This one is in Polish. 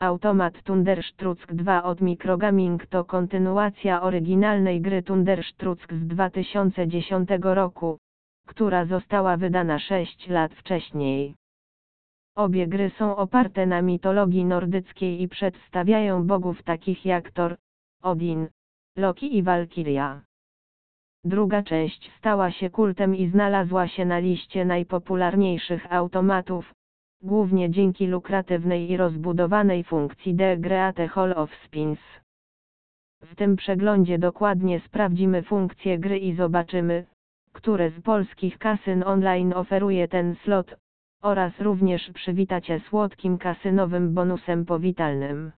Automat Thunderstruck 2 od Microgaming to kontynuacja oryginalnej gry Thunderstruck z 2010 roku, która została wydana 6 lat wcześniej. Obie gry są oparte na mitologii nordyckiej i przedstawiają bogów takich jak Thor, Odin, Loki i Valkyria. Druga część stała się kultem i znalazła się na liście najpopularniejszych automatów, głównie dzięki lukratywnej i rozbudowanej funkcji The Great Hall of Spins. W tym przeglądzie dokładnie sprawdzimy funkcje gry i zobaczymy, które z polskich kasyn online oferuje ten slot, oraz również przywitacie słodkim kasynowym bonusem powitalnym.